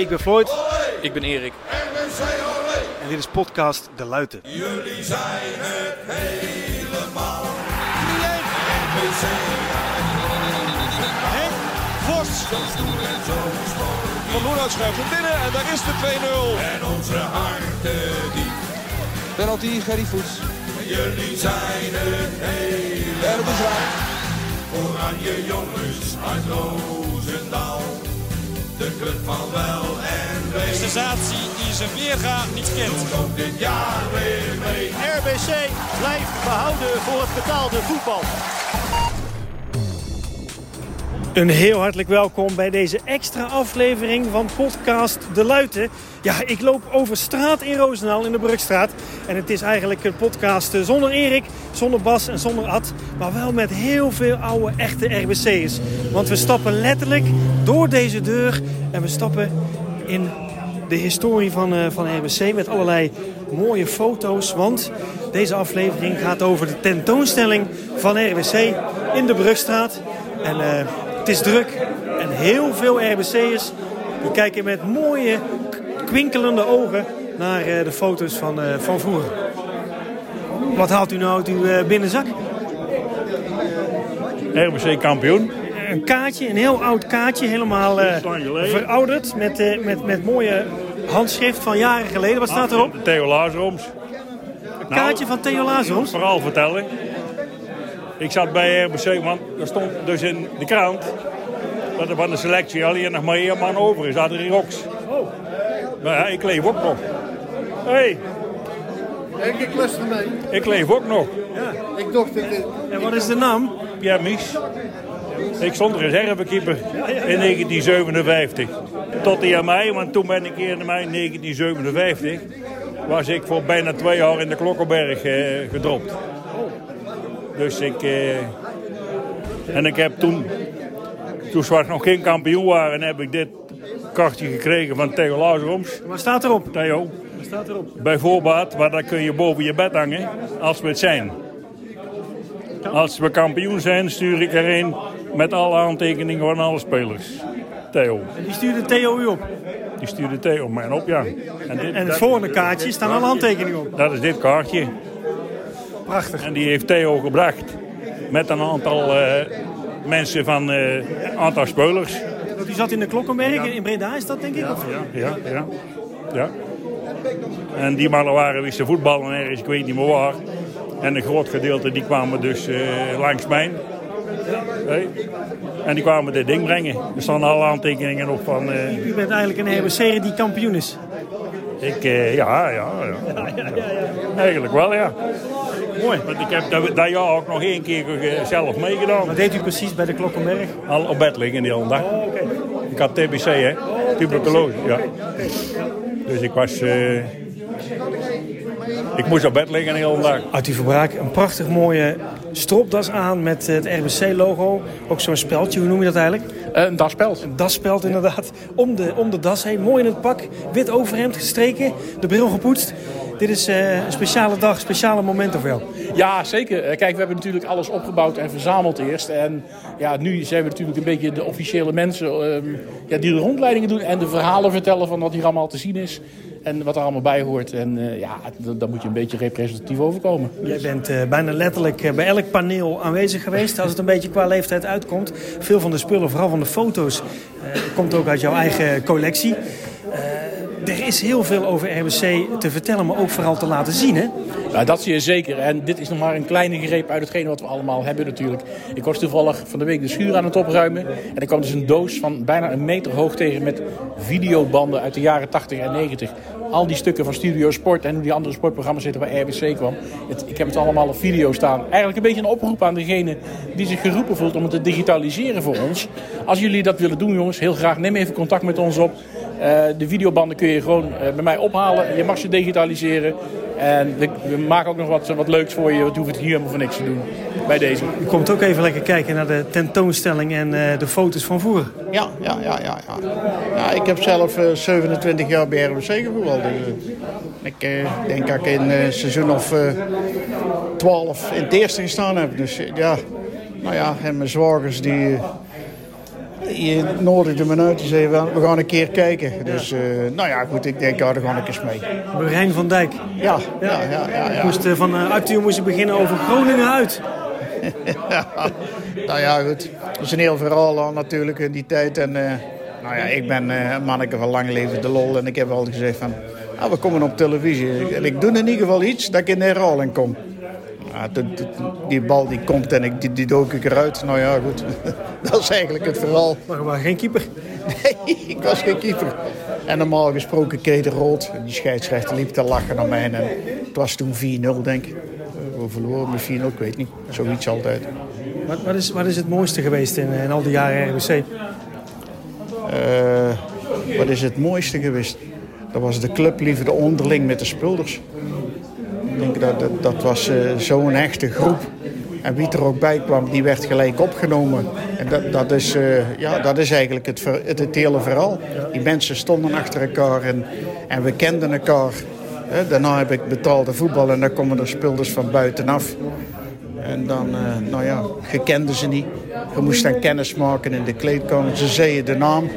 Ik ben Floyd Ik ben Erik. en dit is podcast De Luiten. Jullie zijn het helemaal. Henk Vos. Van Loenhout schuift hem binnen en daar is de 2-0. En onze harten diep. Penalty, Gerry Voets. Jullie zijn het helemaal. En het is raak. Oranje jongens uit Roosendaal. De club van wel en wee. sensatie die zijn weerga niet kent. Doet ook dit jaar weer mee. RBC blijft behouden voor het betaalde voetbal. Een heel hartelijk welkom bij deze extra aflevering van podcast De Luiten. Ja, ik loop over straat in Roosendaal in de Brugstraat. En het is eigenlijk een podcast zonder Erik, zonder Bas en zonder Ad. Maar wel met heel veel oude echte RBC'ers. Want we stappen letterlijk door deze deur en we stappen in de historie van, eh, van RBC met allerlei mooie foto's. Want deze aflevering gaat over de tentoonstelling van RBC in de Brugstraat. En eh, is druk en heel veel RBC'ers die kijken met mooie kwinkelende ogen naar eh, de foto's van, eh, van vroeger. Wat haalt u nou uit uw eh, binnenzak? RBC kampioen. Een kaartje, een heel oud kaartje, helemaal verouderd met, met, met mooie handschrift van jaren geleden. Wat staat erop? Theo Lazaroms. Een kaartje van Theo Lazarus. Verhaal vertellen. Ik zat bij RBC, want er stond dus in de krant dat er van de selectie alleen nog maar één man over is, Adrie Rox. Maar ja, ik leef ook nog. Hé, hey, Ik, ik luister mee. ik leef ook nog. Ik dacht. En wat is de naam? Pierre Mies. Ik stond reservekeeper in 1957. Tot die aan mij, want toen ben ik hier in mei 1957. Was ik voor bijna twee jaar in de Klokkenberg eh, gedropt. Dus ik... eh, en ik heb toen... Toen Zwart nog geen kampioen waren, heb ik dit kaartje gekregen van Theo Lazaroms. Wat staat erop? Theo, Wat staat erop? bij voorbaat, maar dat kun je boven je bed hangen als we het zijn. Als we kampioen zijn, stuur ik er een met alle aantekeningen van alle spelers. Theo. En die stuurde Theo u op. Die stuurde Theo mij op, ja. En, dit- En het dat- volgende kaartje staan alle handtekeningen op. Dat is dit kaartje. Prachtig. En die heeft Theo gebracht met een aantal eh, mensen van eh, een aantal spelers. Want die zat in de Klokkenberg, in Breda is dat denk ik? Of- Ja, ja, ja. ja. En die mannen waren wisten voetballen ergens, ik weet niet meer waar. En een groot gedeelte die kwamen dus eh, langs mij. Hey. En die kwamen dit ding brengen. Er staan alle aantekeningen op van... eh, U bent eigenlijk een RBC'er die kampioen is. ik, eh, ja, ja, ja, Eigenlijk wel, ja. Mooi. Want ik heb dat, dat jaar ook nog één keer eh, zelf meegedaan. Wat deed u precies bij de Klokkenberg? Al op bed liggen die hele dag. Oh, oké. Ik had TBC, hè? Tuberculose, ja. Dus ik was... eh, ik moest op bed liggen de hele dag. Arthur Verbraak, een prachtig mooie stropdas aan met het RBC-logo. Ook zo'n speldje, hoe noem je dat eigenlijk? Een daspeld. Een dasspeld inderdaad. Om de, om de das heen, mooi in het pak. Wit overhemd gestreken, de bril gepoetst. Dit is eh, een speciale dag, speciale moment of wel? Ja, zeker. Eh, Kijk, we hebben natuurlijk alles opgebouwd en verzameld eerst. En ja, nu zijn we natuurlijk een beetje de officiële mensen ehm, ja, die de rondleidingen doen en de verhalen vertellen van wat hier allemaal te zien is. En wat er allemaal bij hoort. En eh, ja, daar moet je een beetje representatief overkomen. Jij bent bijna letterlijk bij elk paneel aanwezig geweest. Als het een beetje qua leeftijd uitkomt. Veel van de spullen, vooral van de foto's, komt ook uit jouw eigen collectie. Er is heel veel over RBC te vertellen, maar ook vooral te laten zien. Hè? Dat zie je zeker. En dit is nog maar een kleine greep uit hetgeen wat we allemaal hebben natuurlijk. Ik was toevallig van de week de schuur aan het opruimen. En er kwam dus een doos van bijna een meter hoog tegen met videobanden uit de jaren 80 en 90. Al die stukken van Studio Sport en die andere sportprogramma's zitten waar RBC kwam. Ik heb het allemaal op video staan. Eigenlijk een beetje een oproep aan degene die zich geroepen voelt om het te digitaliseren voor ons. Als jullie dat willen doen jongens, heel graag neem even contact met ons op. Eh, de videobanden kun je gewoon eh, bij mij ophalen. Je mag ze digitaliseren. En we, we maken ook nog wat, wat leuks voor je. Want je hoeft het hier helemaal voor niks te doen. Bij deze. U komt ook even lekker kijken naar de tentoonstelling en eh, de foto's van vroeger. Ja, ja, ja, ja. Ja, ja ik heb zelf eh, 27 jaar bij RBC gevoetbald. Dus, eh, ik eh, denk dat ik in eh seizoen of eh 12 in het eerste gestaan heb. Dus eh, ja, nou ja, en mijn zwagers die... eh, je nodigde me uit en zei we we gaan een keer kijken. Dus eh, nou ja, goed, ik denk, ja, daar ga ik eens mee. Marijn van Dijk. Ja, ja, ja. ja, ja. Moest, eh, van uh, Arthur moest je beginnen over Groningen uit. ja. Nou ja, goed. Dat is een heel verhaal al natuurlijk in die tijd. En nou ja, ik ben een manneke van lang leven de lol. En ik heb altijd gezegd van, ah, we komen op televisie. En ik doe in ieder geval iets dat ik in de herhaling kom. Ja, die, die, bal die komt en ik, die, die dook ik eruit. Nou ja, goed. dat is eigenlijk het verhaal. Maar je was geen keeper? Nee, ik was geen keeper. En normaal gesproken keek de rood. Die scheidsrechter liep te lachen naar mij. En het was toen 4-0, denk ik. We verloren met 4-0, ik weet niet. Zoiets altijd. Wat, wat, is, wat is het mooiste geweest in, in al die jaren RBC? Uh, wat is het mooiste geweest? Dat was de clubliefde onderling met de spulders. Dat, dat, was uh, zo'n echte groep. En wie er ook bij kwam, die werd gelijk opgenomen. En dat, dat, is, uh, ja, dat is eigenlijk het, het, hele verhaal. Die mensen stonden achter elkaar en, en we kenden elkaar. Daarna heb ik betaalde voetbal en dan komen er speelders van buitenaf. En dan, uh, nou ja, je kende ze niet. Je moest dan kennis maken in de kleedkamer. Ze zeiden de naam.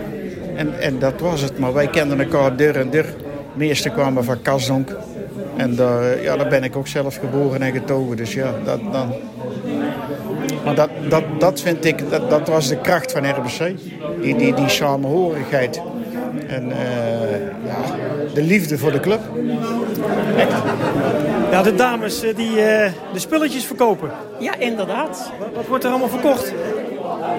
En, en dat was het. Maar wij kenden elkaar deur en deur. De meeste kwamen van Kasdonk. En daar, ja, daar ben ik ook zelf geboren en getogen. Dus ja, dat, dan... Maar dat, dat, dat vind ik, dat, dat was de kracht van RBC. Die, die, die samenhorigheid. En uh, ja, de liefde voor de club. Echt. Ja, de dames die uh, de spulletjes verkopen. Ja, inderdaad. Wat, wat wordt er allemaal verkocht?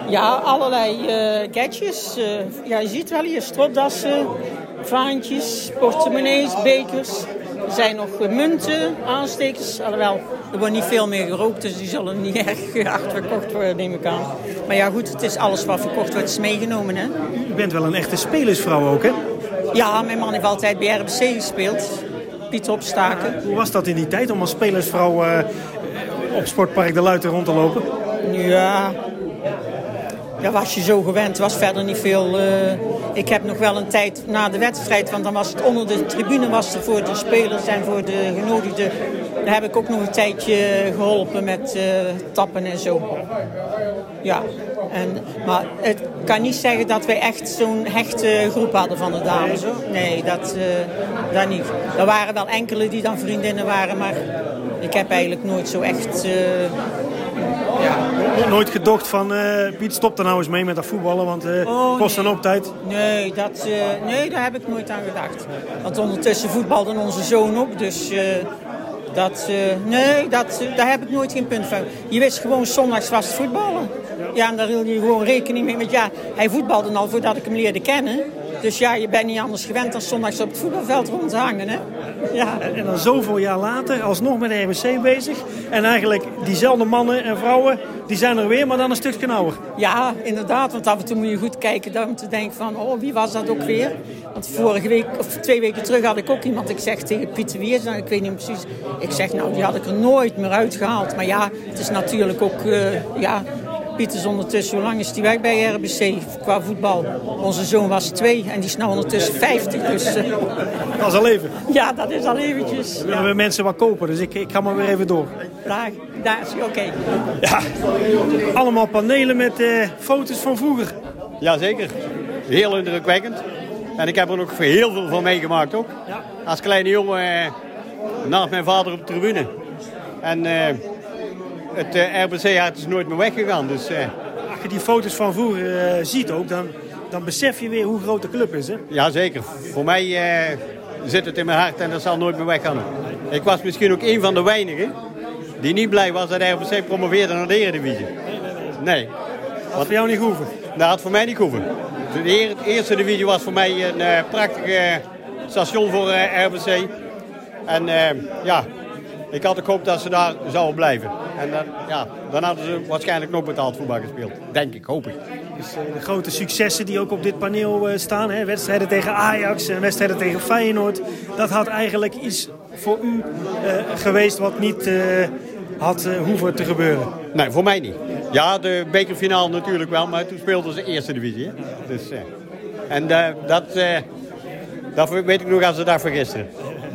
Ja, allerlei uh, gadgets. Uh, ja, je ziet wel hier stropdassen, vaantjes, portemonnees, bekers. Er zijn nog munten, aanstekers. Alhoewel, er wordt niet veel meer gerookt, dus die zullen niet erg hard verkocht worden, neem ik aan. Maar ja, goed, het is alles wat verkocht wordt, is meegenomen, hè. U bent wel een echte spelersvrouw ook, hè? Ja, mijn man heeft altijd bij RBC gespeeld. Piet Opstaken. Hoe was dat in die tijd om als spelersvrouw uh, op Sportpark de Luiten rond te lopen? Ja, ja, was je zo gewend. was verder niet veel. Uh, ik heb nog wel een tijd na de wedstrijd, want dan was het onder de tribune was er voor de spelers en voor de genodigden. Daar heb ik ook nog een tijdje geholpen met uh, tappen en zo. Ja, en, maar het kan niet zeggen dat wij echt zo'n hechte groep hadden van de dames. Hoor. Nee, dat, uh, dat niet. Er waren wel enkele die dan vriendinnen waren, maar ik heb eigenlijk nooit zo echt... Ja. Nooit gedocht van uh, Piet, stop er nou eens mee met dat voetballen, want het uh, oh, kost nee. dan ook tijd. Nee, dat, uh, nee, daar heb ik nooit aan gedacht. Want ondertussen voetbalde onze zoon ook, dus dat, nee, dat, daar heb ik nooit geen punt van. Je wist gewoon zondags was het voetballen. Ja, en daar hield je gewoon rekening mee. Want ja, hij voetbalde al voordat ik hem leerde kennen. Dus ja, je bent niet anders gewend dan zondags op het voetbalveld rond te hangen. Hè? Ja. En, dan zoveel jaar later, alsnog met de RBC bezig. En eigenlijk diezelfde mannen en vrouwen, die zijn er weer, maar dan een stukje nauwer. Ja, inderdaad. Want af en toe moet je goed kijken om te denken van, oh, wie was dat ook weer? Want vorige week, of twee weken terug had ik ook iemand, ik zeg tegen Pieter Wiers, nou, ik weet niet precies. Ik zeg, nou, die had ik er nooit meer uitgehaald. Maar ja, het is natuurlijk ook, uh, ja, Piet is ondertussen, hoe lang is die weg bij RBC qua voetbal? Onze zoon was twee en die is nu ondertussen 50. Dus, uh... Dat is al even. Ja, dat is al eventjes. We hebben mensen wat kopen, dus ik, ik ga maar weer even door. Daar, daar is oké. Okay. Ja, allemaal panelen met uh, foto's van vroeger. Jazeker. Heel indrukwekkend. En ik heb er ook heel veel van meegemaakt ook. Ja. Als kleine jongen uh, naast mijn vader op de tribune. En het uh, RBC-hart is nooit meer weggegaan. Dus, uh... Als je die foto's van vroeger uh, ziet ook, dan, dan besef je weer hoe groot de club is. Hè? Jazeker. Voor mij zit het in mijn hart en dat zal nooit meer weggaan. Ik was misschien ook een van de weinigen die niet blij was dat RBC promoveerde naar de Eredivisie. Nee, nee, nee. nee. Had voor jou niet gehoeven? Dat had voor mij niet gehoeven. De eerste divisie was voor mij een prachtig station voor RBC. En ja, ik had ook gehoopt dat ze daar zouden blijven. En dan, ja, dan hadden ze waarschijnlijk nog betaald voetbal gespeeld. Denk ik, hoop ik. Dus uh, de grote successen die ook op dit paneel uh, staan. Hè? Wedstrijden tegen Ajax en wedstrijden tegen Feyenoord. Dat had eigenlijk iets voor u uh, geweest wat niet had hoeven te gebeuren. Nee, voor mij niet. Ja, de bekerfinale natuurlijk wel. Maar toen speelden ze eerste divisie. Hè? Dus, en dat, dat weet ik nog als ze daar vergisteren.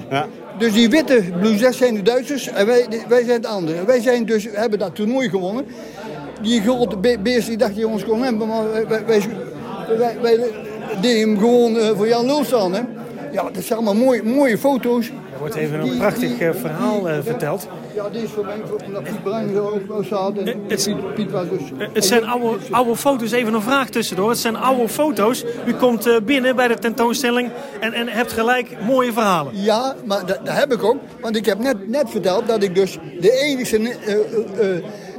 Ja. Dus die witte Blue 6 zijn de Duitsers en wij, wij zijn de anderen. Wij zijn dus, hebben dat toernooi gewonnen. die grote be beest, die dacht die ons kon hebben, maar wij, wij, wij, wij, deden hem gewoon uh, voor Jan Lul staan. Hè. Ja, dat zijn allemaal mooie, mooie foto's. Er wordt even een prachtig uh, verhaal uh, verteld. Ja, dit is voor mij, omdat Piet Bruin er ook zat. En het, Piet was dus... Het zijn oude, oude foto's, even een vraag tussendoor. Het zijn oude foto's. U komt uh, binnen bij de tentoonstelling en, en hebt gelijk mooie verhalen. Ja, maar dat, dat heb ik ook. Want ik heb net, net verteld dat ik dus de enige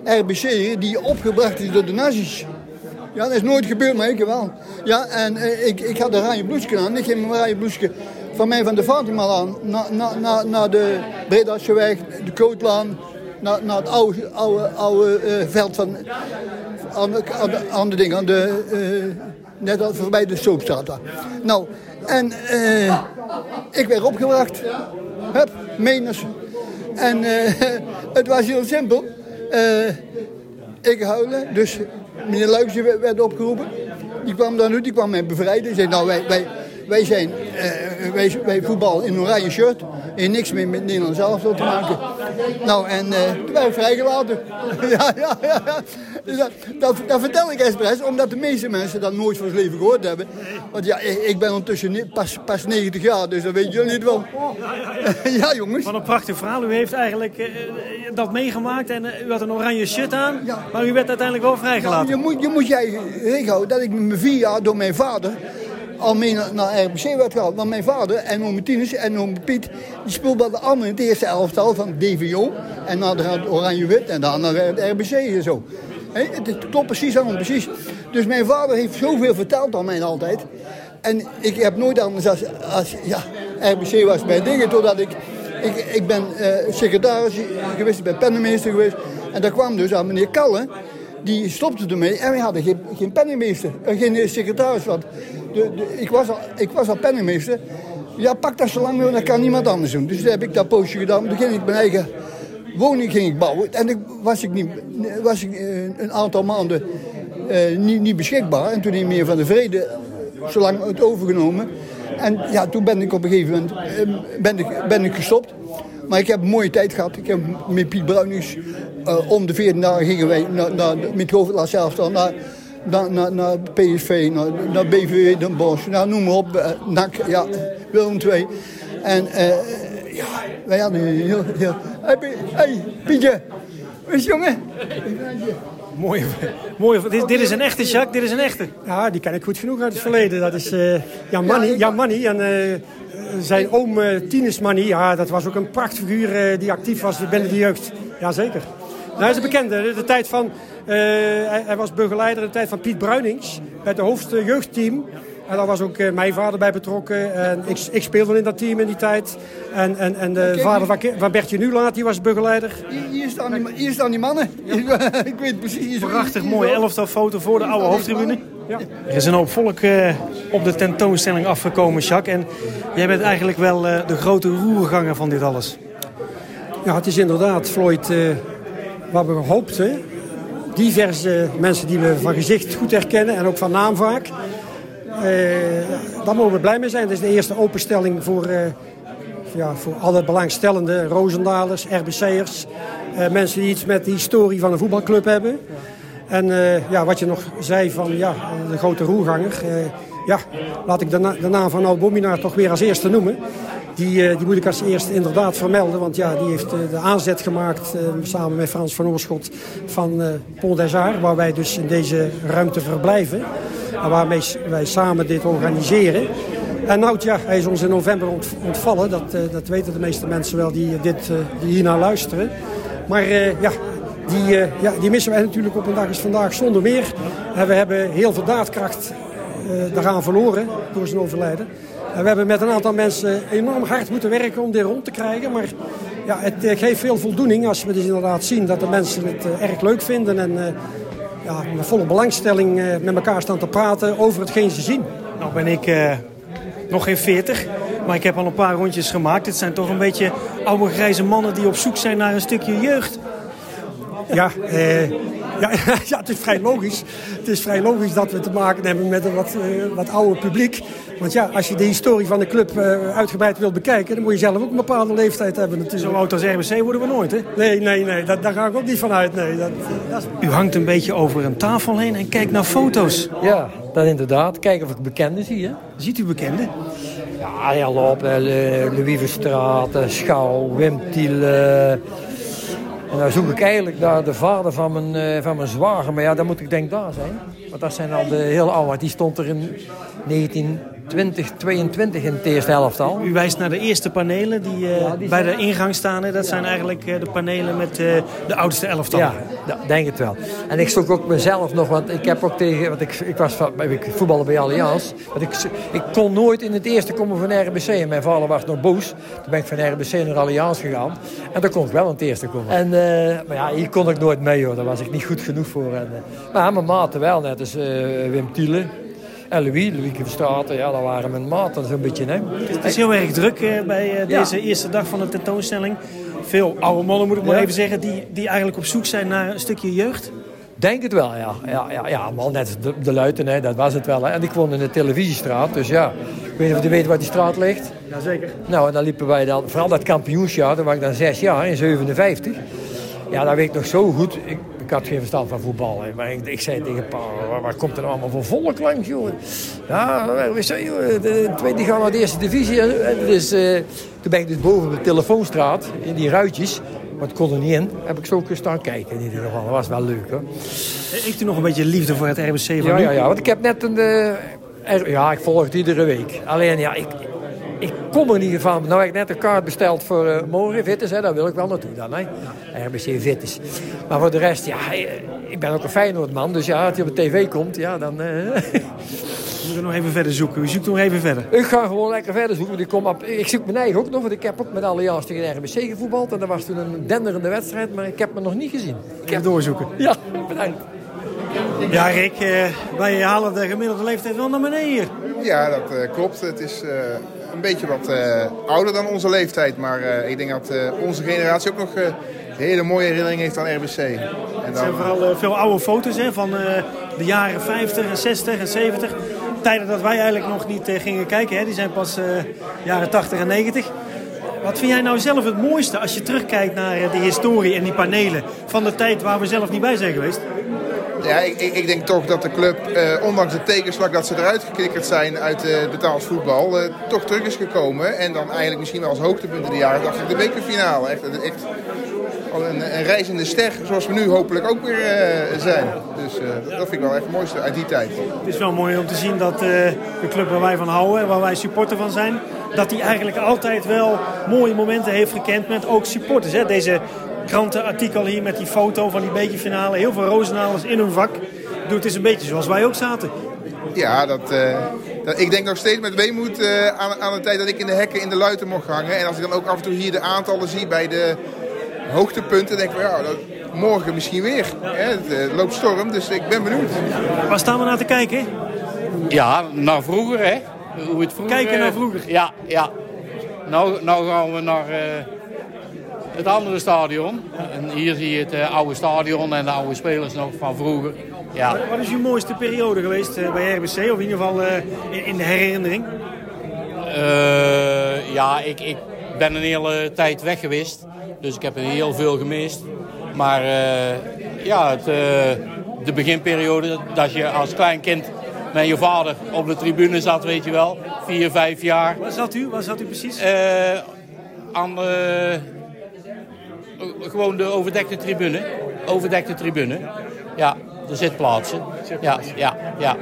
RBC die opgebracht is door de nazi's. Ja, dat is nooit gebeurd, maar ik wel. Ja, en uh, ik, ik had een oranje bloesje aan. Ik ging mijn oranje bloesje van mij van de Fatima aan naar na, na, na de Bredasjeweg, de Kootlaan, naar, naar het oude, oude, oude uh, veld van aan aan aan de ding, aan de, uh, net als voorbij de Soopstraat daar. Nou, en ik werd opgebracht. Hup, meners. En het was heel simpel. ik huilen, dus meneer Luijsen werd opgeroepen. Die kwam dan nu, die kwam mij bevrijden. Die zei, nou, wij, wij, wij zijn uh, wij, wij voetbal in een oranje shirt. En niks meer met Nederland zelf te maken. Nou, en uh, toen vrijgelaten. ja, ja, ja. Dus dat, dat, dat, vertel ik expres, omdat de meeste mensen dat nooit van zijn leven gehoord hebben. Want ja, ik, ik ben ondertussen pas, pas 90 jaar, dus dat weten jullie het wel. ja, jongens. Wat een prachtig verhaal. U heeft eigenlijk uh, dat meegemaakt en u had een oranje shirt aan. Ja. Maar u werd uiteindelijk wel vrijgelaten. Ja, je, moet, je moet jij regelhouden dat ik mijn vier jaar door mijn vader al mee naar, RBC werd gehaald. Want mijn vader en oom en oom Piet, die speelden allemaal in het eerste elftal van DVO. En had Oranje-Wit en dan naar het RBC en zo. He, het klopt precies aan precies. Dus mijn vader heeft zoveel verteld aan mij altijd. En ik heb nooit anders als, als ja, RBC was bij dingen, totdat ik... Ik, ik ben uh, secretaris geweest, ik ben pennenmeester geweest. En daar kwam dus aan meneer Kalle die stopte ermee en we hadden geen, geen penningmeester, geen secretaris. Want de, ik, was al, ik was al penningmeester. Ja, pak dat zo lang wil, dat kan niemand anders doen. Dus toen heb ik dat poosje gedaan. Toen ging ik mijn eigen woning ging ik bouwen. En toen was ik, niet, was ik een aantal maanden uh, niet, niet beschikbaar. En toen heeft meneer Van de Vrede zo lang het overgenomen. En ja, toen ben ik op een gegeven moment ben ik, ben ik gestopt. Maar ik heb een mooie tijd gehad. Ik heb met Piet Bruinings uh, om de 14 dagen gingen wij naar, naar, met hoofdklasse zelf dan naar, naar, naar, naar PSV, naar, naar BVW Den Bosch, nou, noem maar op, uh, NAC, ja, Willem II. En uh, ja, wij hadden heel, heel... Hey, hey Pietje, is jongen? Mooie, mooie, dit, dit, is een echte, Jacques, dit is een echte. Ja, die ken ik goed genoeg uit het verleden. Dat is uh, Jan Manny, Jan Manny en uh, zijn oom uh, Tinus Manny. Ja, dat was ook een prachtfiguur die actief was binnen de jeugd. Jazeker. Nou, hij is een bekende. De tijd van, uh, hij, hij, was begeleider in de tijd van Piet Bruinings. Bij het hoofdjeugdteam. En daar was ook uh, mijn vader bij betrokken. En ik, ik, speelde in dat team in die tijd. En, en, en de vader van, van Bertje Nulaat, die was begeleider. Hier, staan, die, hier staan die mannen. Ja. ik weet precies. Prachtig mooie elftal foto voor de oude hoofdtribune. Ja. Er is een hoop volk uh, op de tentoonstelling afgekomen, Jacques. En jij bent eigenlijk wel uh, de grote roerganger van dit alles. Ja, het is inderdaad, Floyd wat we hoopten. Diverse mensen die we van gezicht goed herkennen en ook van naam vaak. Uh, daar mogen we blij mee zijn. Het is de eerste openstelling voor, uh, ja, voor alle belangstellende Roosendalers, RBC'ers. Uh, mensen die iets met de historie van een voetbalclub hebben. En ja, wat je nog zei van ja, de grote roerganger. ja, laat ik de, de naam van Albomina toch weer als eerste noemen. Die, uh, die moet ik als eerste inderdaad vermelden. Want ja, die heeft uh, de aanzet gemaakt uh, samen met Frans van Oorschot van Pont des Arts. Waar wij dus in deze ruimte verblijven. En waarmee wij samen dit organiseren. En nou ja, hij is ons in november ont ontvallen. Dat, dat weten de meeste mensen wel die, dit, die hier naar luisteren. Maar ja, die, ja, die missen wij natuurlijk op een dag als vandaag zonder meer. En we hebben heel veel daadkracht daaraan verloren door zijn overlijden. We hebben met een aantal mensen enorm hard moeten werken om dit rond te krijgen. Maar ja, het geeft veel voldoening als we dus inderdaad zien dat de mensen het uh, erg leuk vinden. En uh, ja, met volle belangstelling met elkaar staan te praten over hetgeen ze zien. Nou ben ik nog geen 40, maar ik heb al een paar rondjes gemaakt. Het zijn toch een beetje oude grijze mannen die op zoek zijn naar een stukje jeugd. Ja, Ja, ja, het is vrij logisch. Het is vrij logisch dat we te maken hebben met een wat, uh, wat ouder publiek. Want ja, als je de historie van de club uh, uitgebreid wilt bekijken... dan moet je zelf ook een bepaalde leeftijd hebben natuurlijk. Zo oud als RBC worden we nooit, hè? Nee, nee, nee. Dat, daar ga ik ook niet van uit. Nee, dat, dat is... U hangt een beetje over een tafel heen en kijkt naar foto's. Ja, dat inderdaad. Kijken of ik bekenden zie, hè? Ziet u bekenden? Ja, Arjan Loop, Louis Verstraat, Schouw, Wim Tiel... En dan zoek ik eigenlijk naar de vader van mijn, uh, van mijn zwager. Maar ja, dan moet ik denk daar zijn. Want dat zijn al de heel oude. Die stond er in 1920, in het eerste helft al. U wijst naar de eerste panelen die, uh, ja, die bij de ingang staan. Hè? Dat zijn eigenlijk uh, de panelen met de oudste elftal. Ja, denk het wel. En ik zoek ook mezelf nog. Want ik heb ook tegen... Want ik, ik was ik voetballen bij Allianz. Want ik, ik kon nooit in het eerste komen van RBC. En mijn vader was nog boos. Toen ben ik van RBC naar Allianz gegaan. En dan kon ik wel in het eerste komen. En, maar ja, hier kon ik nooit mee hoor. Daar was ik niet goed genoeg voor. En, maar mijn maten wel net. Dus Wim Tiele. En Louis, Louis Verstraten, ja, dat waren mijn maten zo'n beetje. Hè. Het is heel erg druk eh, bij uh, deze ja. eerste dag van de tentoonstelling. Veel oude mannen, moet ik maar ja. even zeggen, die, die eigenlijk op zoek zijn naar een stukje jeugd. Denk het wel, ja. Ja, ja, ja man, net de, de Luiten, hè, dat was het wel. Hè. En ik woonde in de televisiestraat, dus ja. Ik weet niet of je weet waar die straat ligt. Jazeker. Nou, en dan liepen wij dan, vooral dat kampioensjaar, daar was ik dan zes jaar, in 57. Ja, dat weet ik nog zo goed. Ik, ik had geen verstand van voetbal. Hè. Maar ik, ik zei tegen pa, waar, waar komt er nou allemaal voor volk langs, jongen? Ja, we zijn, de tweede gaan naar de eerste divisie. Dus, uh, toen ben ik dus boven op de telefoonstraat, in die ruitjes. Maar het kon er niet in. Heb ik zo staan kijken in ieder geval. Dat was wel leuk, hoor. Heeft u nog een beetje liefde voor het RBC van ja, ja, ja, want ik heb net een... Uh, ja, ik volg het iedere week. Alleen, ja, ik, ik kom er niet van. Nou heb ik net een kaart besteld voor uh, morgen, Vittes, hè, daar wil ik wel naartoe dan. Hè. Ja. RBC Vittes. Maar voor de rest, ja, ik ben ook een Feyenoordman. Dus ja, als hij op de tv komt, ja, dan... Uh... We moeten nog even verder zoeken. U zoekt nog even verder. Ik ga gewoon lekker verder zoeken. Ik, kom op, ik zoek mijn eigen ook nog, want ik heb ook met Allianz tegen RBC gevoetbald. En dat was toen een denderende wedstrijd, maar ik heb me nog niet gezien. Ik heb doorzoeken. Ja, bedankt. Ja, Rick, wij halen de gemiddelde leeftijd wel naar beneden hier. Ja, dat klopt. Het is een beetje wat ouder dan onze leeftijd. Maar ik denk dat onze generatie ook nog hele mooie herinneringen heeft aan RBC. En dan... Het zijn vooral veel oude foto's hè, van de jaren 50 en 60 en 70. Tijden dat wij eigenlijk nog niet gingen kijken. Hè. Die zijn pas jaren 80 en 90. Wat vind jij nou zelf het mooiste als je terugkijkt naar de historie en die panelen van de tijd waar we zelf niet bij zijn geweest? Ja, ik, ik, denk toch dat de club, eh, ondanks de tegenslag dat ze eruit geknikkerd zijn uit uh, betaald voetbal, uh, toch terug is gekomen. En dan eigenlijk misschien wel als hoogtepunt in de jaren dacht ik de bekerfinale. Echt, echt een, een reizende ster, zoals we nu hopelijk ook weer zijn. Dus dat vind ik wel echt het mooiste uit die tijd. Het is wel mooi om te zien dat de club waar wij van houden en waar wij supporter van zijn, dat die eigenlijk altijd wel mooie momenten heeft gekend met ook supporters. Hè? Deze krantenartikel hier met die foto van die bekerfinale. Heel veel Roosendaals in hun vak. Doe het is een beetje zoals wij ook zaten. Ja, dat, uh, dat, ik denk nog steeds met weemoed uh, aan, aan de tijd dat ik in de hekken in de luiten mocht hangen. En als ik dan ook af en toe hier de aantallen zie bij de hoogtepunten, denk ik van ja, dat, morgen misschien weer. Hè? Het uh, loopt storm, dus ik ben benieuwd. Waar staan we naar te kijken? Ja, naar vroeger hè. Hoe het vroeger, Kijken naar vroeger? Ja, ja. Nou, nou gaan we naar het andere stadion. En hier zie je het uh, oude stadion en de oude spelers nog van vroeger. Ja. Wat is uw mooiste periode geweest uh, bij RBC? Of in ieder geval uh, in, in, de herinnering? ja, ik, ik ben een hele tijd weg geweest. Dus ik heb er heel veel gemist. Maar ja, het, de beginperiode dat je als klein kind met je vader op de tribune zat, weet je wel. Vier, vijf jaar. Waar zat u? Waar zat u precies? aan de gewoon de overdekte tribune. Overdekte tribune. Ja, de zitplaatsen. Ja, ja, ja.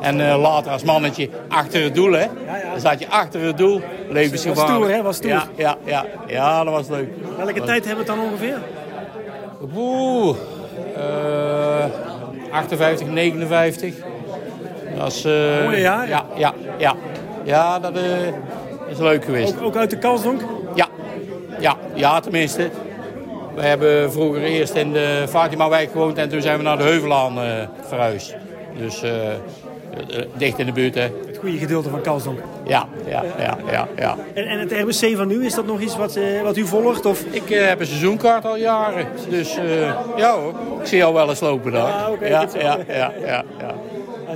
En uh, later als mannetje achter het doel, hè. Dan zat je achter het doel, levensgevaarlijk. Was stoer, hè? Was stoer. Ja, ja, ja. ja dat was leuk. Welke tijd hebben we het dan ongeveer? Oeh, uh, 58, 59. Dat is... Uh, Mooie jaar. Ja, ja, ja. Ja, dat is leuk geweest. Ook, ook uit de Kalsdonk? Ja. Ja, ja, tenminste. We hebben vroeger eerst in de Fatimawijk gewoond en toen zijn we naar de Heuvelaan uh, verhuisd. Dus uh, eh, dicht in de buurt. Hè. Het goede gedeelte van Kalsdonk. Ja, ja, ja, ja, ja. En, en het RBC van nu, is dat nog iets wat, eh, wat u volgt? Of? Ik eh, heb een seizoenkaart al jaren. Dus eh, ja hoor, ik zie jou wel eens lopen daar. Ah, oké, ja, ja, ja, ja, ja.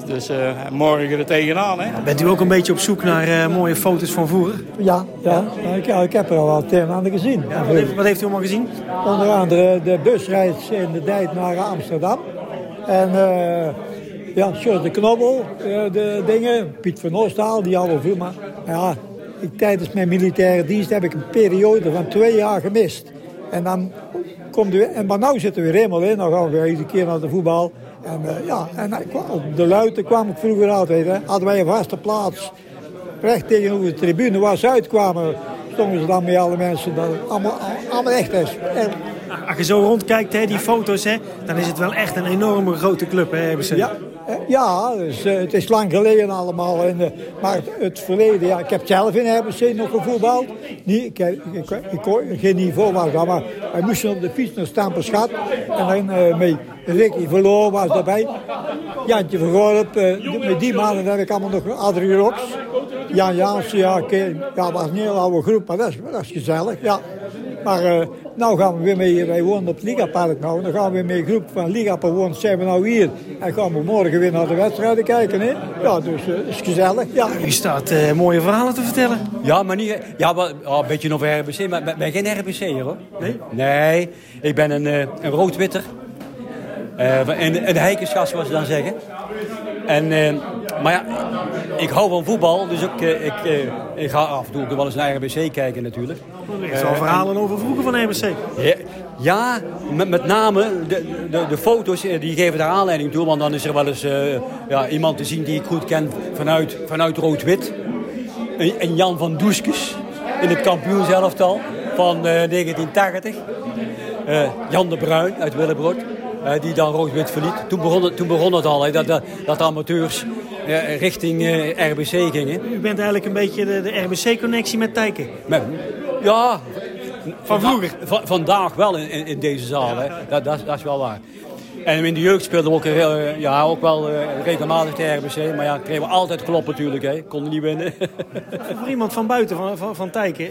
Dus eh, morgen er tegenaan, hè? Bent u ook een beetje op zoek naar eh, mooie foto's van vroeger? Ja, ja. Ik, ik heb er al wat een en ander gezien. Ja, wat, heeft, wat heeft u allemaal gezien? Onder andere de busreis in de tijd naar Amsterdam. En eh ja, Sjors de Knobbel, eh, de dingen. Piet van Oostaal, die hadden veel. Maar ja, ik, tijdens mijn militaire dienst heb ik een periode van twee jaar gemist. En dan komt u, en maar nu zitten we weer helemaal in. Dan gaan we weer iedere keer naar de voetbal. En eh, ja, en op de luiten kwam ik vroeger altijd. Hè. Hadden wij een vaste plaats. Recht tegenover de tribune waar ze uitkwamen. Stonden ze dan met alle mensen. Dat, allemaal, allemaal echt. hè. En, Als je zo rondkijkt, hè, die foto's, hè, dan is het wel echt een enorme grote club, hè, RBC. Ja, ja dus, eh, het is lang geleden allemaal. Eh, maar het, verleden, ja, ik heb zelf in RBC nog gevoetbald. Niet, ik, ik, ik, ik- geen niveau was maar wij moesten op de fiets naar Stamperschat. En dan eh, met Ricky Verloor was daarbij. Jantje Vergorp, eh, met die mannen heb ik allemaal nog Adrie Rox. Jan Jansen, ja, ja, was een heel oude groep, maar dat is, dat is gezellig, ja. Maar eh nou gaan we weer mee, wij wonen op het Ligapark nou, dan gaan we weer met een groep van Ligapawons zijn we nou hier. En gaan we morgen weer naar de wedstrijden kijken, hè. Ja, dus eh, is gezellig, ja. U staat eh, mooie verhalen te vertellen. Ja, maar niet... Ja, wel, oh, een beetje over RBC, maar ik ben geen RBC'er hoor. Nee? Nee, ik ben een, eh, een rood-witter. Eh, een, een heikenschat, zoals ze dan zeggen. En, eh, maar ja, ik hou van voetbal, dus ik, eh, ik, eh, ik ga af en toe ook wel eens naar RBC kijken natuurlijk. Er al verhalen over vroeger van RBC. Ja, ja met, met name de, de, de foto's die geven daar aanleiding toe. Want dan is er wel eens ja, iemand te zien die ik goed ken vanuit, vanuit Rood-Wit. En, en Jan van Doeskes in het kampioenselftal van eh, 1980. Eh, Jan de Bruin uit Willebrood. Eh, die dan Rood-Wit verliet. Toen begon het, toen begon het al, hè, dat, dat, dat de amateurs eh, richting eh, RBC gingen. U bent eigenlijk een beetje de, de RBC-connectie met Tijken. Met, ja, van vroeger. vandaag wel in, in, in deze zaal, hè. Dat, dat, dat is wel waar. En in de jeugd speelden we ook, eh, ja, ook wel eh, regelmatig de RBC. Maar ja, kregen we altijd klop natuurlijk, hè. Konden niet winnen. Voor iemand van buiten, van, van, van Tijken, eh,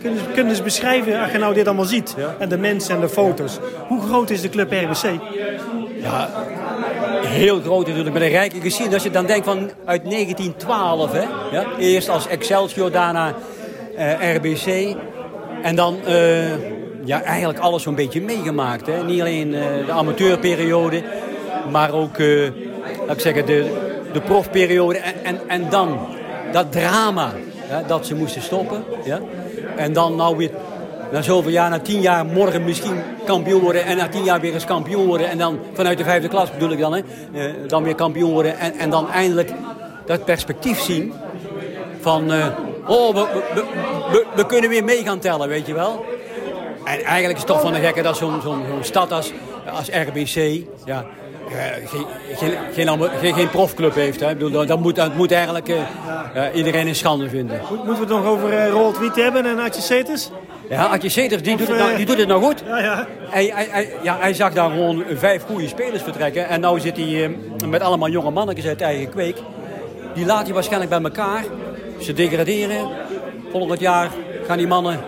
kunnen, ze- kunnen ze beschrijven, als je nou dit allemaal ziet, en de mensen en de foto's, hoe groot is de club RBC? Ja, heel groot natuurlijk, met een rijke geschiedenis. Als je dan denkt van uit 1912, hè. Ja, eerst als Excelsior, daarna RBC. En dan ja, eigenlijk alles zo'n beetje meegemaakt. Hè. Niet alleen eh, de amateurperiode, maar ook eh, laat ik zeggen, de, de profperiode. En, en, en dan dat drama hè, dat ze moesten stoppen. Ja. En dan nou weer na zoveel jaar, na tien jaar, morgen misschien kampioen worden. En na tien jaar weer eens kampioen worden. En dan vanuit de vijfde klas bedoel ik dan. Hè, eh, dan weer kampioen worden. En, en dan eindelijk dat perspectief zien. Van, oh, we, we, we, we kunnen weer mee gaan tellen, weet je wel. En eigenlijk is het toch van de gekke dat zo'n zo'n stad als, als RBC... Ja, eh, geen, geen, geen, geen, profclub heeft. Hè. Ik bedoel, dat, moet, dat moet eigenlijk eh, eh, iedereen een schande vinden. Moet- Moeten we het nog over eh Roald Wiet hebben en Atje Seters? Ja, Adje Seters, die, Of, doet het nou, die doet het nou goed. Ja, ja. Hij, hij, hij- ja, hij zag daar gewoon vijf goede spelers vertrekken. En nu zit hij met allemaal jonge mannetjes uit eigen kweek. Die laat hij waarschijnlijk bij elkaar. Ze degraderen. Volgend jaar gaan die mannen,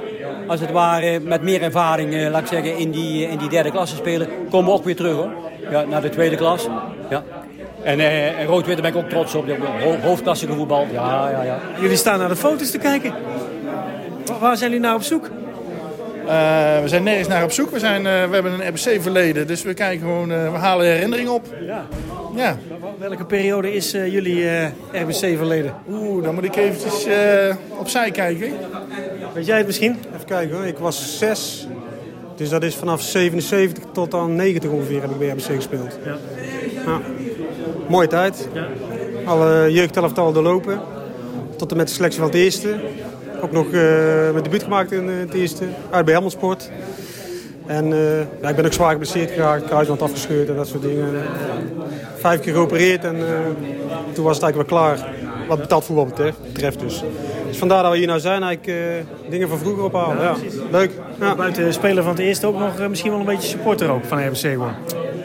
als het ware, met meer ervaring, eh, laat ik zeggen, in die, in die derde klasse spelen. Komen ook weer terug hoor. Ja, naar de tweede klas. Ja. En, eh en Rood-Wit, ben ik ook trots op. Ho hoofdklassige voetbal. Ja, ja, ja. Jullie staan naar de foto's te kijken. Wa- Waar zijn jullie nou op zoek? Eh, we zijn nergens naar op zoek. We, zijn, eh, we hebben een RBC-verleden, dus we kijken gewoon, eh, we halen herinneringen op. Ja. Ja. Welke periode is eh, jullie eh, RBC-verleden? Oeh, dan moet ik eventjes eh, opzij kijken. Weet jij het misschien? Even kijken hoor, ik was zes. Dus dat is vanaf 77 tot aan 90 ongeveer heb ik bij RBC gespeeld. Ja. Ja. Mooie tijd. Alle jeugdelftal doorlopen. Tot en met de selectie van het eerste. Ook nog eh mijn debuut gemaakt in eh, het eerste. Uit bij Helmond Sport. En eh, ja, ik ben ook zwaar geblesseerd geraakt. Kruisband afgescheurd en dat soort dingen. Vijf keer geopereerd en toen was het eigenlijk wel klaar. Wat betaald voetbal betreft, dus. Dus vandaar dat we hier nou zijn. Eigenlijk dingen van vroeger ophalen. Ja, Leuk. Ja. Buiten speler van het eerste ook nog misschien wel een beetje supporter ook van RBC worden.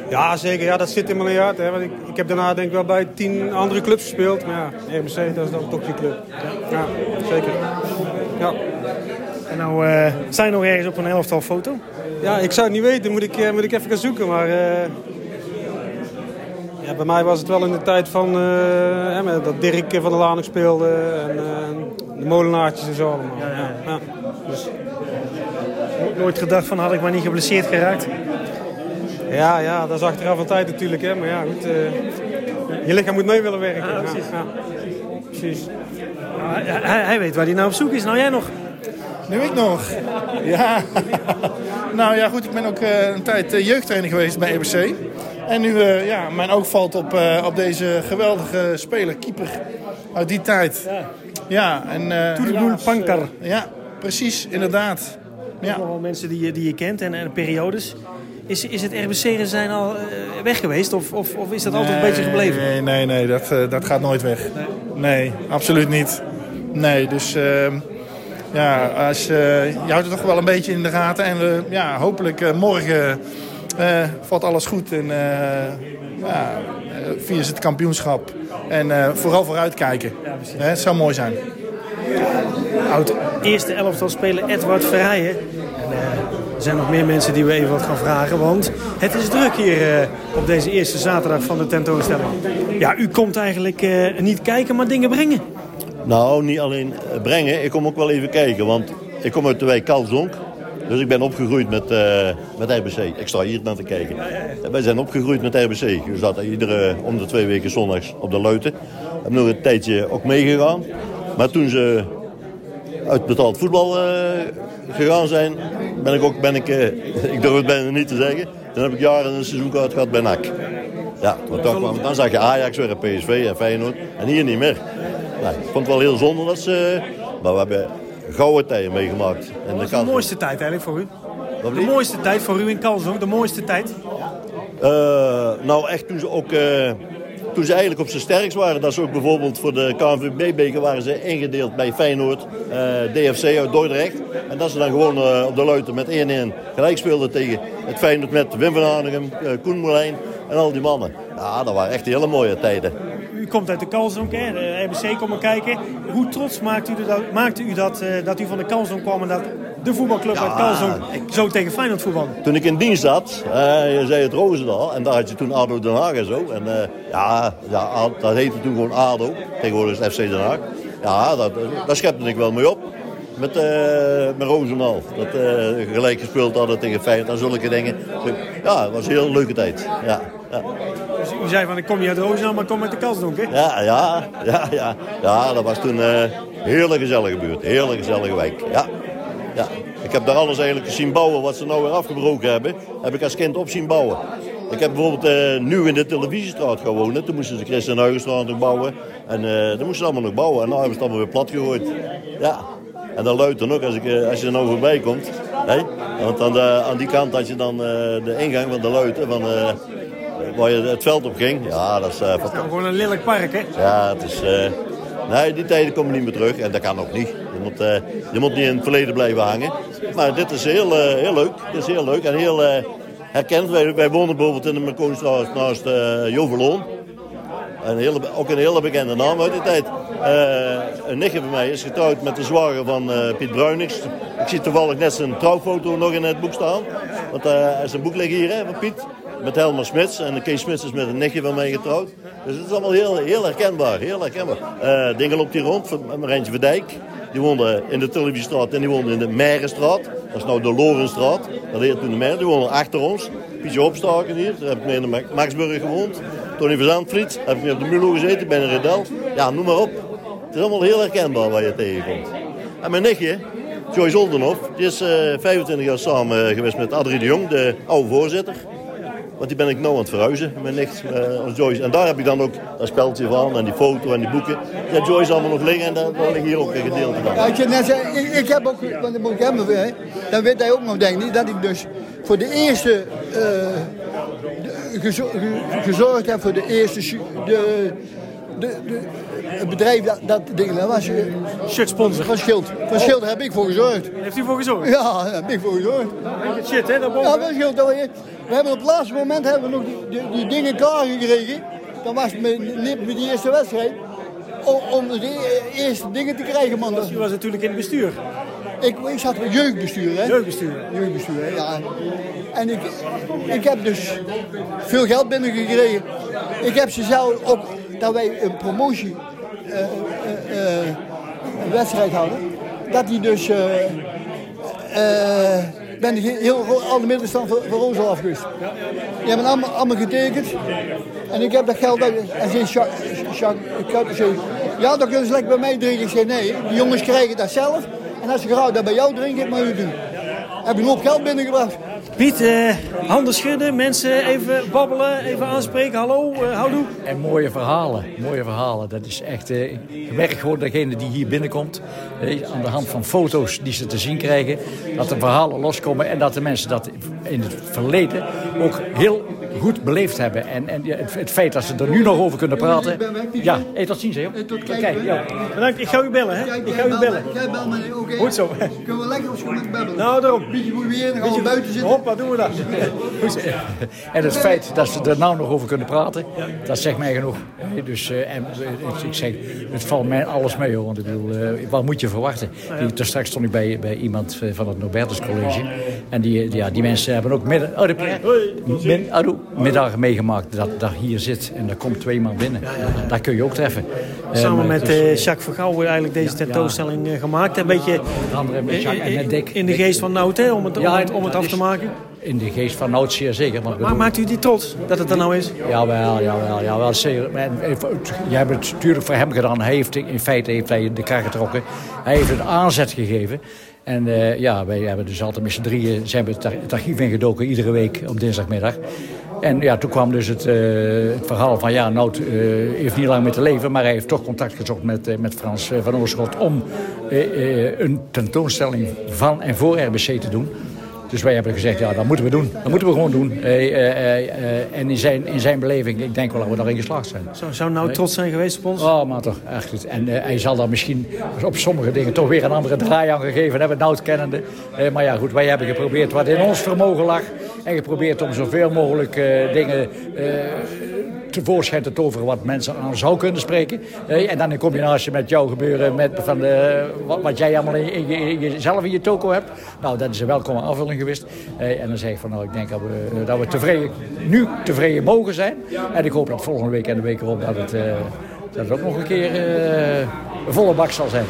Ja, zeker. Ja, dat zit in mijn hart. Hè. Want ik, ik heb daarna denk ik wel bij tien andere clubs gespeeld. Maar ja, RBC, dat is dan toch je club. Ja, zeker. Ja. En nou, uh, sta je nog ergens op een elftal foto? Ja, ik zou het niet weten. Moet ik, uh, moet ik even gaan zoeken. Maar uh, ja, bij mij was het wel in de tijd van hè, dat Dirk van der Laan speelde. En de molenaartjes en zo allemaal. Ja, ja. ja. Dus... Nooit gedacht van had ik maar niet geblesseerd geraakt? Ja, ja, dat is achteraf een tijd natuurlijk. Hè. Maar ja, goed. je lichaam moet mee willen werken. Ja, precies. Ja, precies. Hij, hij, weet waar hij nou op zoek is. Nou, jij nog? Nu ik nog. Ja. nou ja, goed. Ik ben ook uh, een tijd uh, jeugdtrainer geweest bij EBC. En nu, uh, ja, mijn oog valt op, op deze geweldige speler, keeper uit die tijd. Ja. Ja, en... Toedeloel Pankar. ja, precies, inderdaad. Ja. Nog wel mensen die je, die je kent en, en periodes. Is, is het RBC zijn al uh, weg geweest of, of, of is dat nee, altijd een beetje gebleven? Nee, nee, nee dat, uh, dat gaat nooit weg. Nee, nee absoluut niet. Nee, dus uh, ja, als, je houdt het toch wel een beetje in de gaten. En ja, hopelijk morgen valt alles goed. En ja, via het kampioenschap. En vooral vooruitkijken. Ja, het zou mooi zijn. Oud eerste elftal speler Edward Verrijen. Er zijn nog meer mensen die we even wat gaan vragen. Want het is druk hier uh, op deze eerste zaterdag van de tentoonstelling. Ja, u komt eigenlijk uh, niet kijken, maar dingen brengen. Nou, niet alleen brengen. Ik kom ook wel even kijken. Want ik kom uit de wijk Kalzonk. Dus ik ben opgegroeid met, met RBC. Ik sta hier naar te kijken. Wij zijn opgegroeid met RBC. We zaten iedere om de twee weken zondags op de Luiten. Ik heb nog een tijdje ook meegegaan. Maar toen ze uit betaald voetbal gegaan zijn, ben ik ook, ben ik, uh, ik durf het bijna niet te zeggen, dan heb ik jaren een seizoenkaart gehad bij NAC. Ja, want dan, kwam, dan zag je Ajax weer, PSV en Feyenoord en hier niet meer. Nou, ik vond het wel heel zonde dat ze, maar we hebben gouden tijden meegemaakt. En Wat is de mooiste tijd eigenlijk voor u? De mooiste tijd voor u in Kalsdonk, de mooiste tijd? Uh, nou echt toen ze ook toen ze eigenlijk op zijn sterkst waren. Dat ze ook bijvoorbeeld voor de KNVB-beker waren ze ingedeeld bij Feyenoord, uh, DFC uit Dordrecht. En dat ze dan gewoon uh, op de luiten met 1-1 gelijk speelden tegen het Feyenoord met Wim van Hanegem, uh, Koen Moulijn en al die mannen. Ja, dat waren echt hele mooie tijden. U komt uit de Kalsdonk, de RBC komt kijken. Hoe trots maakte u dat, maakte u dat, dat u van de Kalsdonk kwam en dat de voetbalclub uit Kalsdonk zo tegen Feyenoord voetbal? Toen ik in dienst zat, je zei het Roosendaal, en daar had je toen ADO Den Haag en zo. En ja, ja, dat heette toen gewoon ADO, tegenwoordig is het FC Den Haag. Ja, dat, daar schepte ik wel mee op. Met, uh, met Roosendaal. Dat gelijk gespeeld hadden tegen Feyenoord en zulke dingen. Ja, het was een heel leuke tijd. Ja, ja. Dus u zei van ik kom niet uit Roosendaal, maar ik kom uit de Kalsdonk, hè? Ja, ja, ja, ja. Ja, dat was toen een hele gezellige buurt. Hele gezellige wijk. Ja. Heb daar alles eigenlijk zien bouwen wat ze nou weer afgebroken hebben. Heb ik als kind op zien bouwen. Ik heb bijvoorbeeld uh, nu in de televisiestraat gewoond. Toen moesten ze Christian Huygenstraat nog bouwen. En uh, dan moesten ze allemaal nog bouwen. En nu hebben ze het allemaal weer plat gegooid. Ja. En dan luidt er nog als, ik, uh, als je er nou voorbij komt. Hè? Want aan, de, aan die kant had je dan de ingang van de luiten. Van, waar je het veld op ging. Ja, dat is... dat is gewoon een lelijk park, hè? Ja, het is... nee, die tijden komen niet meer terug. En dat kan ook niet. Je moet, je moet niet in het verleden blijven hangen. Maar dit is heel, heel leuk. Is heel leuk en heel herkend. Wij, wij wonen bijvoorbeeld in de Merkoonstraat naast uh, Joveloon. Een hele, ook een hele bekende naam uit die tijd. Een nichtje van mij is getrouwd met de zwager van Piet Bruinings. Ik zie toevallig net zijn trouwfoto nog in het boek staan. Want uh, een boek liggen hier hè, van Piet. Met Helmer Smits. En Kees Smits is met een nichtje van mij getrouwd. Dus het is allemaal heel, heel herkenbaar. Heel herkenbaar. Uh, Dingen loopt hier rond. Marentje Verdijk. Die woonde in de Televisiestraat en die woonde in de Meirenstraat. Dat is nou de Lorenstraat. Dat heette toen de Meiren. Die woonde achter ons. Pietje Opstaken hier. Daar heb ik mee in de Maxburg gewoond. Tony Verzandvliet. Heb ik mee op de Mulo gezeten. Bij een Redel. Ja, noem maar op. Het is allemaal heel herkenbaar waar je tegenkomt. En mijn nichtje, Joyce Oldenhoff, die is uh, 25 jaar samen geweest met Adrie de Jong, de oude voorzitter. Want die ben ik nou aan het verhuizen, mijn nicht uh, Joyce. En daar heb ik dan ook dat speltje van en die foto en die boeken. Heeft Joyce allemaal nog liggen en daar, ligt hier ook een gedeelte van. Ja, ik, net ik, heb ook, want dat moet ik hebben, hè, dan weet hij ook nog denk ik, dat ik dus voor de eerste uh, gezorgd heb voor de eerste de, de, de, het bedrijf dat, dat ding, dat was... Shirt sponsor. Van Schild. Van Schild heb ik voor gezorgd. Heeft u voor gezorgd? Ja, daar heb ik voor gezorgd. Shit, hè, daarboven. Ja, van Schild. dat we, we hebben op het laatste moment hebben we nog die, die, die dingen klaargekregen. Dat was met, met die eerste wedstrijd. Om, om de eerste dingen te krijgen, man. U was natuurlijk in het bestuur. Ik, ik zat met jeugdbestuur, hè? Jeugdbestuur. Jeugdbestuur, hè, ja. En ik, ik heb dus veel geld binnengekregen. Ik heb ze zelf ook, dat wij een promotie eh, eh, eh, hadden. Dat die dus, ben heel al de middenstand van, van Roosendaal afgeweest. Die hebben allemaal, getekend. En ik heb dat geld, en zei Jacques, zei, ja, dan kunnen ze lekker bij mij drinken. Ik zei, nee, die jongens krijgen dat zelf. En als ze graag dat bij jou drinken, maar u doen. Heb je hoop geld binnengebracht. Piet, eh, handen schudden, mensen even babbelen, even aanspreken. Hallo, eh houdoe. En mooie verhalen, mooie verhalen. Dat is echt eh, gemerkt gewoon degene die hier binnenkomt. eh, aan de hand van foto's die ze te zien krijgen. Dat de verhalen loskomen en dat de mensen dat in het verleden ook heel goed beleefd hebben. En, en het, het feit dat ze er nu nog over kunnen praten. Ja, hey, tot ziens hè. joh. Kijk, ja. Bedankt, ik ga u bellen, hè? Ik ga u bellen. Jij bel me, oké. Goed zo. Kunnen we lekker op school met babbelen? Nou, daarom. Beetje moeien, dan gaan we buiten zitten. Hoppa, doen we dat. En het feit dat ze er nou nog over kunnen praten, dat zegt mij genoeg. Dus, eh, en, eh, ik zeg, het valt mij alles mee hoor. Want ik bedoel, eh, wat moet je verwachten? Die, daar straks stond ik bij, bij iemand van het Norbertus College. En die, ja, die mensen hebben ook midden, oh, de, min, doe, middag meegemaakt dat dat hier zit. En daar komt twee man binnen. Daar kun je ook treffen. Samen met dus- Jacques Vergouwen eigenlijk deze tentoonstelling gemaakt. Een beetje Dick. in de geest van Nout, hè? Om het, om het, om het dat af te maken. In de geest van Nout zeer zeker. Maar maakt u die trots dat het er nou is? Jawel, jawel, jawel. Zeker. Eh, Jij hebt het natuurlijk voor hem gedaan. Hij heeft, in feite heeft hij de kar getrokken. Hij heeft het aanzet gegeven. En eh, ja, wij hebben dus altijd met z'n drieën zijn we het archief ingedoken iedere week op dinsdagmiddag. En ja, toen kwam dus het, eh, het verhaal van ja, Nout eh, heeft niet lang meer te leven, maar hij heeft toch contact gezocht met, eh, met Frans van Oorschot om een tentoonstelling van en voor RBC te doen. Dus wij hebben gezegd, ja, dat moeten we doen. Dat moeten we gewoon doen. En in zijn, in zijn beleving, ik denk wel dat we daarin geslaagd zijn. Zou, zou nou trots zijn geweest op ons? Oh, maar toch, echt goed. En hij zal daar misschien op sommige dingen toch weer een andere draai aan gegeven hebben, Nout kennende. Maar ja, goed, wij hebben geprobeerd wat in ons vermogen lag. En geprobeerd om zoveel mogelijk eh, dingen eh, tevoorschijn te toveren wat mensen aan zou kunnen spreken. Eh, en dan in combinatie met jouw gebeuren, met van de, wat, jij allemaal in, in je, in jezelf in je toko hebt. Nou, dat is een welkome aanvulling geweest. En dan zeg ik van, nou, ik denk dat we, dat we tevreden, nu tevreden mogen zijn. En ik hoop dat volgende week en de week erop dat het, dat het ook nog een keer volle bak zal zijn